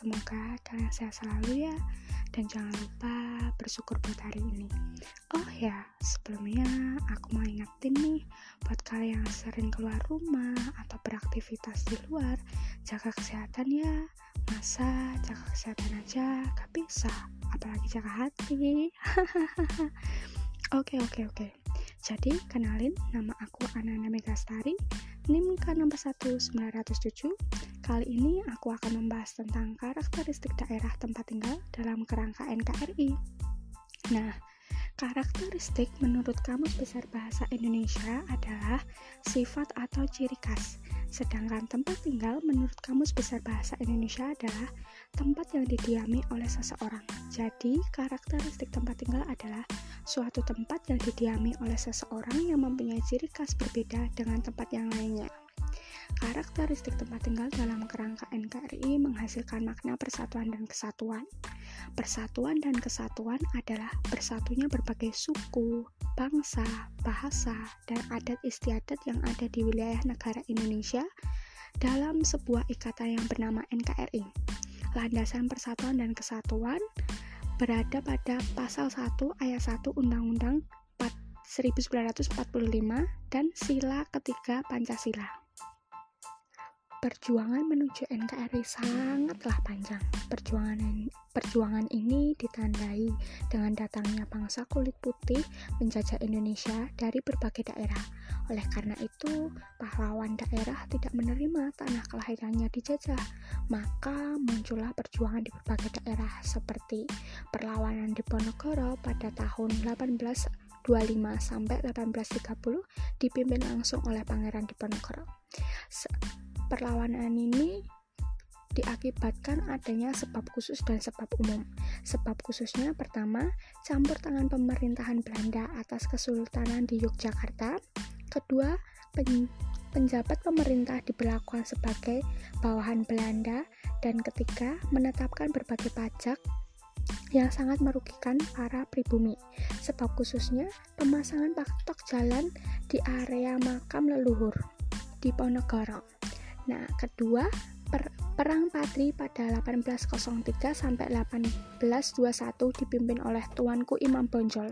semoga kalian sehat selalu ya dan jangan lupa bersyukur buat hari ini. Oh ya sebelumnya aku mau ingetin nih buat kalian yang sering keluar rumah atau beraktivitas di luar jaga kesehatan ya. Masa jaga kesehatan aja gak bisa apalagi jaga hati. Oke oke oke. Jadi kenalin nama aku Anana Megastari NIM K61907 Kali ini aku akan membahas tentang karakteristik daerah tempat tinggal dalam kerangka NKRI Nah, karakteristik menurut Kamus Besar Bahasa Indonesia adalah sifat atau ciri khas. Sedangkan tempat tinggal menurut Kamus Besar Bahasa Indonesia adalah tempat yang didiami oleh seseorang. Jadi, karakteristik tempat tinggal adalah suatu tempat yang didiami oleh seseorang yang mempunyai ciri khas berbeda dengan tempat yang lainnya. Karakteristik tempat tinggal dalam kerangka NKRI menghasilkan makna persatuan dan kesatuan. Persatuan dan kesatuan adalah bersatunya berbagai suku, bangsa, bahasa, dan adat istiadat yang ada di wilayah negara Indonesia dalam sebuah ikatan yang bernama NKRI. Landasan persatuan dan kesatuan berada pada pasal 1 ayat 1 Undang-Undang 1945 dan sila ketiga Pancasila. Perjuangan menuju NKRI sangatlah panjang. Perjuangan ini, perjuangan ini ditandai dengan datangnya bangsa kulit putih menjajah Indonesia dari berbagai daerah. Oleh karena itu, pahlawan daerah tidak menerima tanah kelahirannya dijajah. Maka muncullah perjuangan di berbagai daerah seperti perlawanan di Ponorogo pada tahun 1825 sampai 1830 dipimpin langsung oleh Pangeran Diponegoro perlawanan ini diakibatkan adanya sebab khusus dan sebab umum. Sebab khususnya pertama, campur tangan pemerintahan Belanda atas kesultanan di Yogyakarta. Kedua, pen penjabat pemerintah diberlakukan sebagai bawahan Belanda dan ketiga, menetapkan berbagai pajak yang sangat merugikan para pribumi. Sebab khususnya pemasangan patok jalan di area makam leluhur di Ponegoro. Nah, kedua, per Perang Patri pada 1803 sampai 1821 dipimpin oleh Tuanku Imam Bonjol.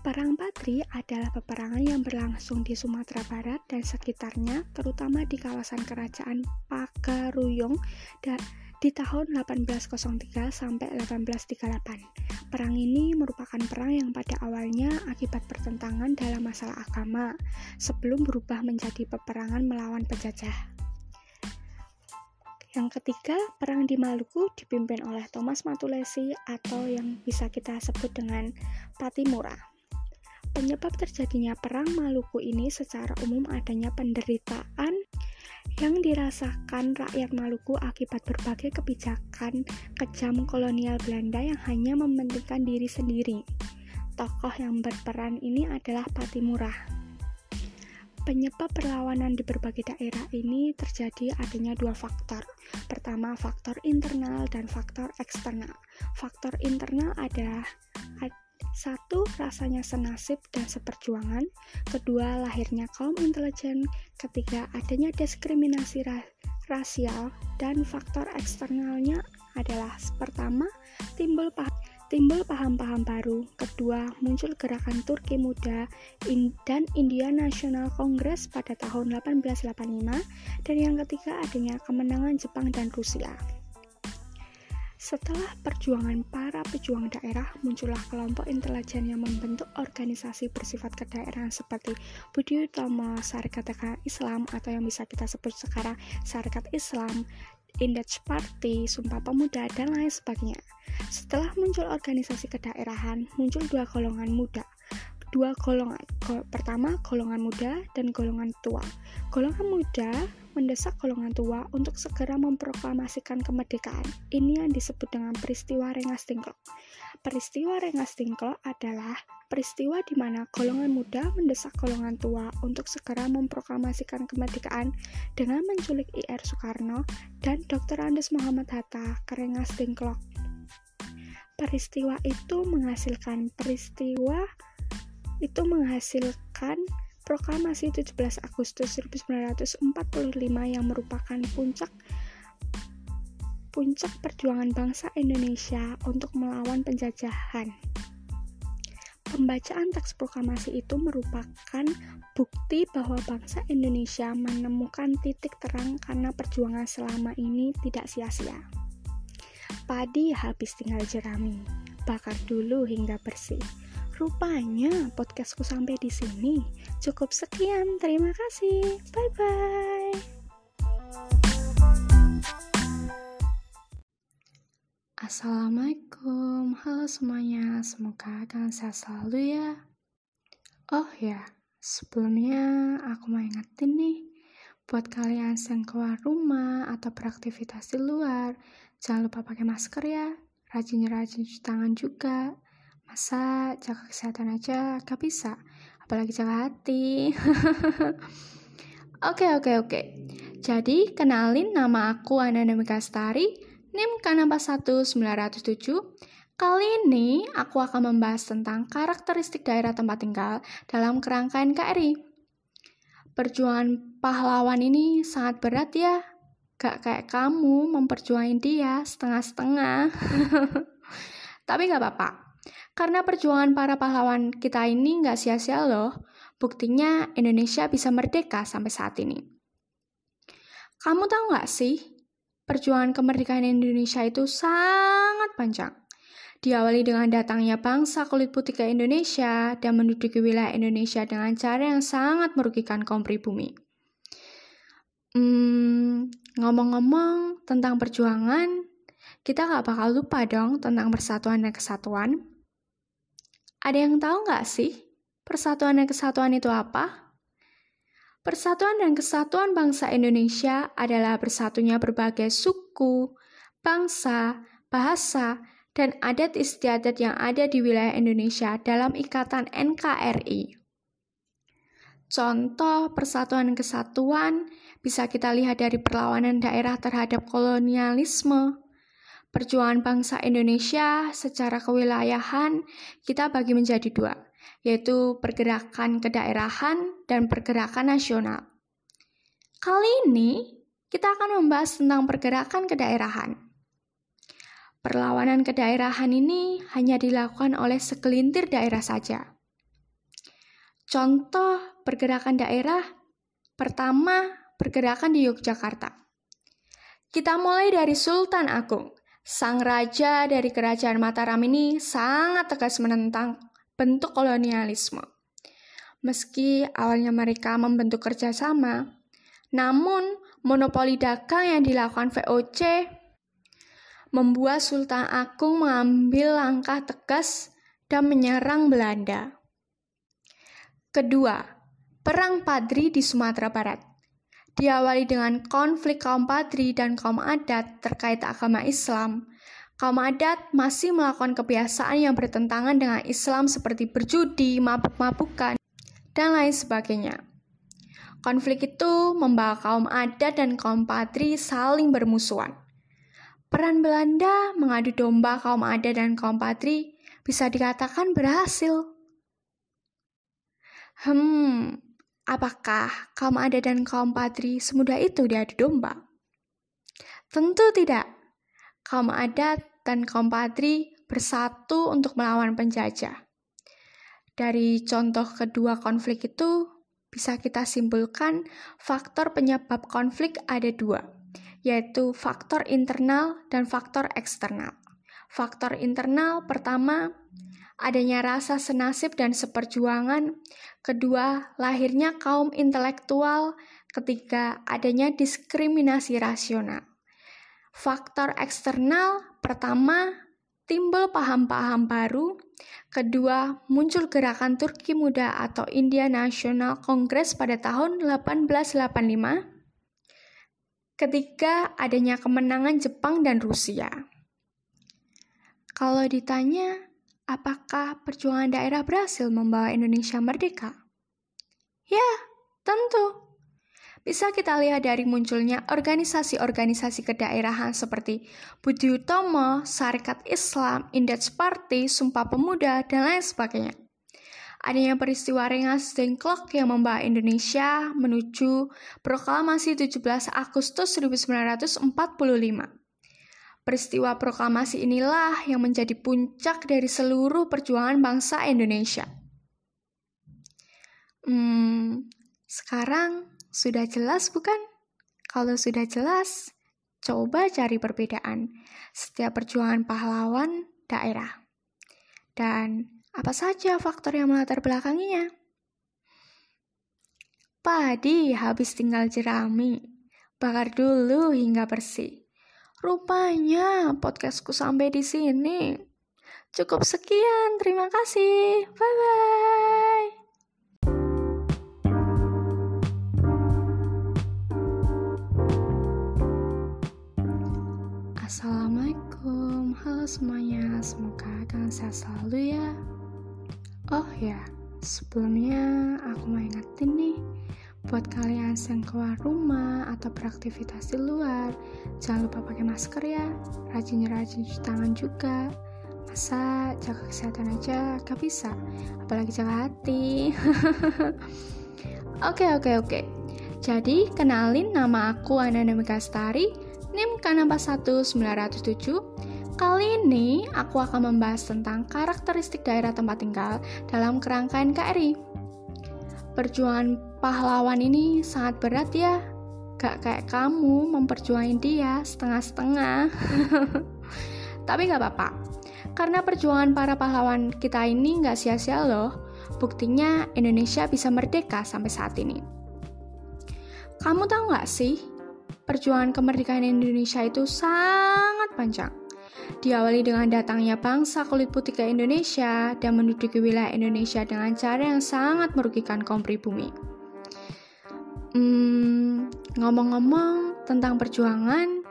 Perang Patri adalah peperangan yang berlangsung di Sumatera Barat dan sekitarnya, terutama di kawasan kerajaan Pagaruyung dan di tahun 1803 sampai 1838. Perang ini merupakan perang yang pada awalnya akibat pertentangan dalam masalah agama sebelum berubah menjadi peperangan melawan penjajah. Yang ketiga, perang di Maluku dipimpin oleh Thomas Matulesi atau yang bisa kita sebut dengan Patimura. Penyebab terjadinya perang Maluku ini secara umum adanya penderitaan yang dirasakan rakyat Maluku akibat berbagai kebijakan kejam kolonial Belanda yang hanya mementingkan diri sendiri. Tokoh yang berperan ini adalah Patimura. Penyebab perlawanan di berbagai daerah ini terjadi adanya dua faktor. Pertama, faktor internal dan faktor eksternal. Faktor internal adalah satu, rasanya senasib dan seperjuangan. Kedua, lahirnya kaum intelijen. Ketiga, adanya diskriminasi ra rasial. Dan faktor eksternalnya adalah pertama, timbul paham timbul paham-paham baru. Kedua, muncul gerakan Turki Muda dan India National Congress pada tahun 1885. Dan yang ketiga, adanya kemenangan Jepang dan Rusia. Setelah perjuangan para pejuang daerah, muncullah kelompok intelijen yang membentuk organisasi bersifat kedaerahan seperti Budi Utomo, Syarikat Islam atau yang bisa kita sebut sekarang Syarikat Islam, Indej Party, Sumpah Pemuda, dan lain sebagainya. Setelah muncul organisasi kedaerahan, muncul dua golongan muda, dua golongan. Pertama, golongan muda dan golongan tua. Golongan muda mendesak golongan tua untuk segera memproklamasikan kemerdekaan. Ini yang disebut dengan peristiwa Rengas Dengklok. Peristiwa Rengas Dengklok adalah peristiwa di mana golongan muda mendesak golongan tua untuk segera memproklamasikan kemerdekaan dengan menculik IR Soekarno dan Dr. Andes Muhammad Hatta ke Rengas Dengklok. Peristiwa itu menghasilkan peristiwa itu menghasilkan proklamasi 17 Agustus 1945 yang merupakan puncak puncak perjuangan bangsa Indonesia untuk melawan penjajahan. Pembacaan teks proklamasi itu merupakan bukti bahwa bangsa Indonesia menemukan titik terang karena perjuangan selama ini tidak sia-sia. Padi habis tinggal jerami, bakar dulu hingga bersih. Rupanya podcastku sampai di sini. Cukup sekian, terima kasih. Bye bye. Assalamualaikum, halo semuanya, semoga kalian sehat selalu ya. Oh ya, sebelumnya aku mau ingetin nih, buat kalian yang keluar rumah atau beraktivitas di luar, jangan lupa pakai masker ya, rajin-rajin cuci tangan juga. Masa jaga kesehatan aja gak bisa, apalagi jaga hati. Oke, oke, oke. Jadi, kenalin nama aku Ananda Megastari, NIM K61907. Kali ini aku akan membahas tentang karakteristik daerah tempat tinggal dalam kerangka NKRI. Perjuangan pahlawan ini sangat berat ya. Gak kayak kamu memperjuangin dia setengah-setengah. Tapi gak apa-apa. Karena perjuangan para pahlawan kita ini gak sia-sia loh. Buktinya Indonesia bisa merdeka sampai saat ini. Kamu tahu gak sih Perjuangan kemerdekaan Indonesia itu sangat panjang. Diawali dengan datangnya bangsa kulit putih ke Indonesia dan menduduki wilayah Indonesia dengan cara yang sangat merugikan kaum pribumi. Hmm, ngomong-ngomong tentang perjuangan, kita gak bakal lupa dong tentang persatuan dan kesatuan. Ada yang tahu nggak sih persatuan dan kesatuan itu apa? Persatuan dan kesatuan bangsa Indonesia adalah bersatunya berbagai suku, bangsa, bahasa, dan adat istiadat yang ada di wilayah Indonesia dalam ikatan NKRI. Contoh persatuan dan kesatuan bisa kita lihat dari perlawanan daerah terhadap kolonialisme. Perjuangan bangsa Indonesia secara kewilayahan kita bagi menjadi dua, yaitu pergerakan kedaerahan dan pergerakan nasional. Kali ini kita akan membahas tentang pergerakan kedaerahan. Perlawanan kedaerahan ini hanya dilakukan oleh segelintir daerah saja. Contoh pergerakan daerah pertama pergerakan di Yogyakarta. Kita mulai dari Sultan Agung. Sang raja dari kerajaan Mataram ini sangat tegas menentang bentuk kolonialisme. Meski awalnya mereka membentuk kerjasama, namun monopoli dagang yang dilakukan VOC membuat Sultan Agung mengambil langkah tegas dan menyerang Belanda. Kedua, Perang Padri di Sumatera Barat. Diawali dengan konflik kaum Padri dan kaum adat terkait agama Islam, kaum adat masih melakukan kebiasaan yang bertentangan dengan Islam seperti berjudi, mabuk-mabukan, dan lain sebagainya. Konflik itu membawa kaum adat dan kaum patri saling bermusuhan. Peran Belanda mengadu domba kaum adat dan kaum patri bisa dikatakan berhasil. Hmm, apakah kaum adat dan kaum patri semudah itu diadu domba? Tentu tidak. Kaum adat dan kaum Padri bersatu untuk melawan penjajah. Dari contoh kedua konflik itu, bisa kita simpulkan faktor penyebab konflik ada dua, yaitu faktor internal dan faktor eksternal. Faktor internal pertama, adanya rasa senasib dan seperjuangan. Kedua, lahirnya kaum intelektual. Ketiga, adanya diskriminasi rasional. Faktor eksternal pertama, timbul paham-paham baru. Kedua, muncul gerakan Turki Muda atau India National Congress pada tahun 1885. Ketiga, adanya kemenangan Jepang dan Rusia. Kalau ditanya, apakah perjuangan daerah berhasil membawa Indonesia merdeka? Ya, tentu. Bisa kita lihat dari munculnya organisasi-organisasi kedaerahan seperti Budi Utomo, Sarekat Islam, Indeks Party, Sumpah Pemuda, dan lain sebagainya. Adanya peristiwa Rengas Dengklok yang membawa Indonesia menuju proklamasi 17 Agustus 1945. Peristiwa proklamasi inilah yang menjadi puncak dari seluruh perjuangan bangsa Indonesia. Hmm, sekarang sudah jelas bukan? Kalau sudah jelas, coba cari perbedaan setiap perjuangan pahlawan daerah. Dan apa saja faktor yang melatar belakanginya? Padi habis tinggal jerami, bakar dulu hingga bersih. Rupanya podcastku sampai di sini. Cukup sekian, terima kasih. Bye bye. Assalamualaikum, halo semuanya, semoga kalian sehat selalu ya. Oh ya, sebelumnya aku mau Buat kalian yang keluar rumah atau beraktivitas di luar, jangan lupa pakai masker ya. Rajin-rajin cuci tangan juga. Masa jaga kesehatan aja gak bisa, apalagi jaga hati. Oke, oke, oke. Jadi, kenalin nama aku Ananda Megastari, NIM K61907. Kali ini aku akan membahas tentang karakteristik daerah tempat tinggal dalam kerangka NKRI. Perjuangan pahlawan ini sangat berat ya. Gak kayak kamu memperjuangin dia setengah-setengah. Tapi gak apa-apa. Karena perjuangan para pahlawan kita ini gak sia-sia loh. Buktinya Indonesia bisa merdeka sampai saat ini. Kamu tahu gak sih, perjuangan kemerdekaan Indonesia itu sangat panjang. Diawali dengan datangnya bangsa kulit putih ke Indonesia dan menduduki wilayah Indonesia dengan cara yang sangat merugikan kaum pribumi. Hmm, ngomong-ngomong tentang perjuangan,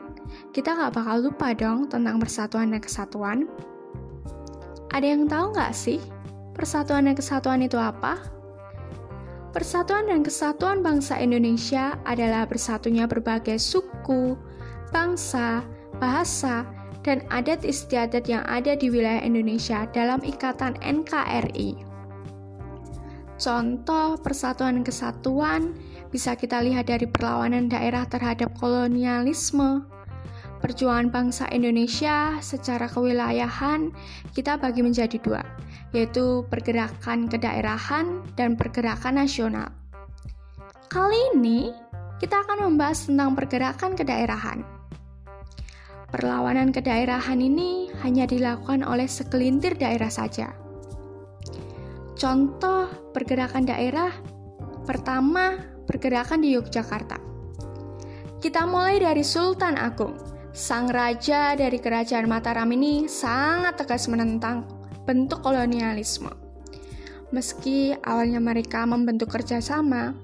kita gak bakal lupa dong tentang persatuan dan kesatuan. Ada yang tahu gak sih persatuan dan kesatuan itu apa? Persatuan dan kesatuan bangsa Indonesia adalah bersatunya berbagai suku, bangsa, bahasa, dan adat istiadat yang ada di wilayah Indonesia dalam ikatan NKRI. Contoh persatuan kesatuan bisa kita lihat dari perlawanan daerah terhadap kolonialisme. Perjuangan bangsa Indonesia secara kewilayahan kita bagi menjadi dua, yaitu pergerakan kedaerahan dan pergerakan nasional. Kali ini kita akan membahas tentang pergerakan kedaerahan. Perlawanan kedaerahan ini hanya dilakukan oleh segelintir daerah saja. Contoh pergerakan daerah pertama pergerakan di Yogyakarta. Kita mulai dari Sultan Agung. Sang raja dari kerajaan Mataram ini sangat tegas menentang bentuk kolonialisme. Meski awalnya mereka membentuk kerjasama,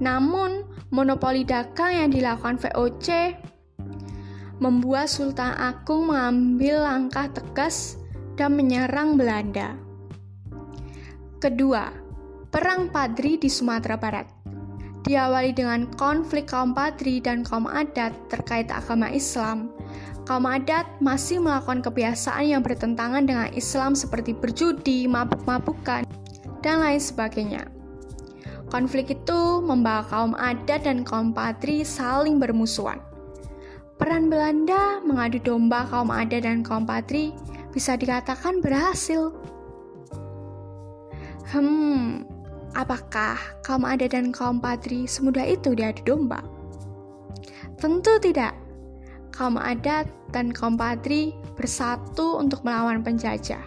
namun monopoli dagang yang dilakukan VOC membuat Sultan Agung mengambil langkah tegas dan menyerang Belanda. Kedua, Perang Padri di Sumatera Barat diawali dengan konflik kaum Padri dan kaum adat terkait agama Islam. Kaum adat masih melakukan kebiasaan yang bertentangan dengan Islam seperti berjudi, mabuk-mabukan, dan lain sebagainya. Konflik itu membawa kaum adat dan kaum Padri saling bermusuhan. Peran Belanda mengadu domba kaum adat dan kaum Padri bisa dikatakan berhasil. Hmm, Apakah kaum adat dan kaum padri semudah itu diadu domba? Tentu tidak. Kaum adat dan kaum padri bersatu untuk melawan penjajah.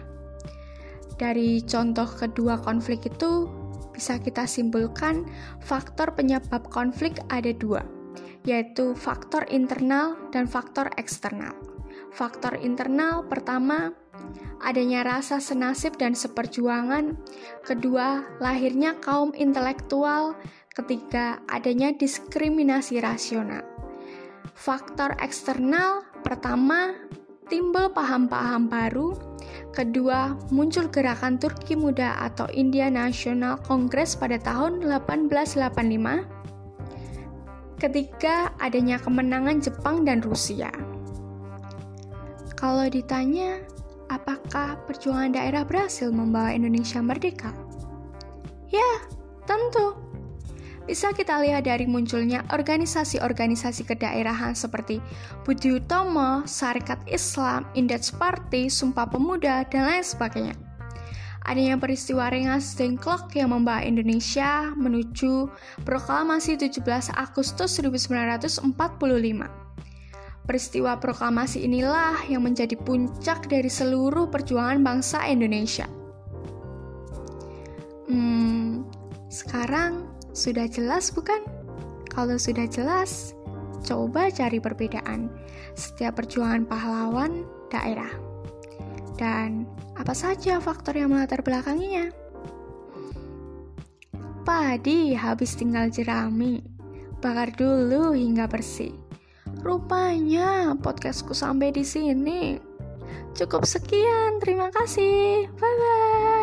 Dari contoh kedua konflik itu, bisa kita simpulkan faktor penyebab konflik ada dua, yaitu faktor internal dan faktor eksternal. Faktor internal pertama adanya rasa senasib dan seperjuangan, kedua, lahirnya kaum intelektual, ketiga, adanya diskriminasi rasional. Faktor eksternal pertama, timbul paham-paham baru, kedua, muncul gerakan Turki Muda atau India National Congress pada tahun 1885, ketiga, adanya kemenangan Jepang dan Rusia. Kalau ditanya, apakah perjuangan daerah berhasil membawa Indonesia merdeka? Ya, tentu. bisa kita lihat dari munculnya organisasi-organisasi kedaerahan seperti Budi Utomo, Sarekat Islam, Indeks Party, Sumpah Pemuda, dan lain sebagainya. Adanya peristiwa Rengas Dengklok yang membawa Indonesia menuju proklamasi 17 Agustus 1945. Peristiwa proklamasi inilah yang menjadi puncak dari seluruh perjuangan bangsa Indonesia. Hmm, sekarang sudah jelas bukan? Kalau sudah jelas, coba cari perbedaan setiap perjuangan pahlawan daerah. Dan apa saja faktor yang melatar belakanginya? Padi habis tinggal jerami, bakar dulu hingga bersih. Rupanya podcastku sampai di sini. Cukup sekian, terima kasih. Bye bye.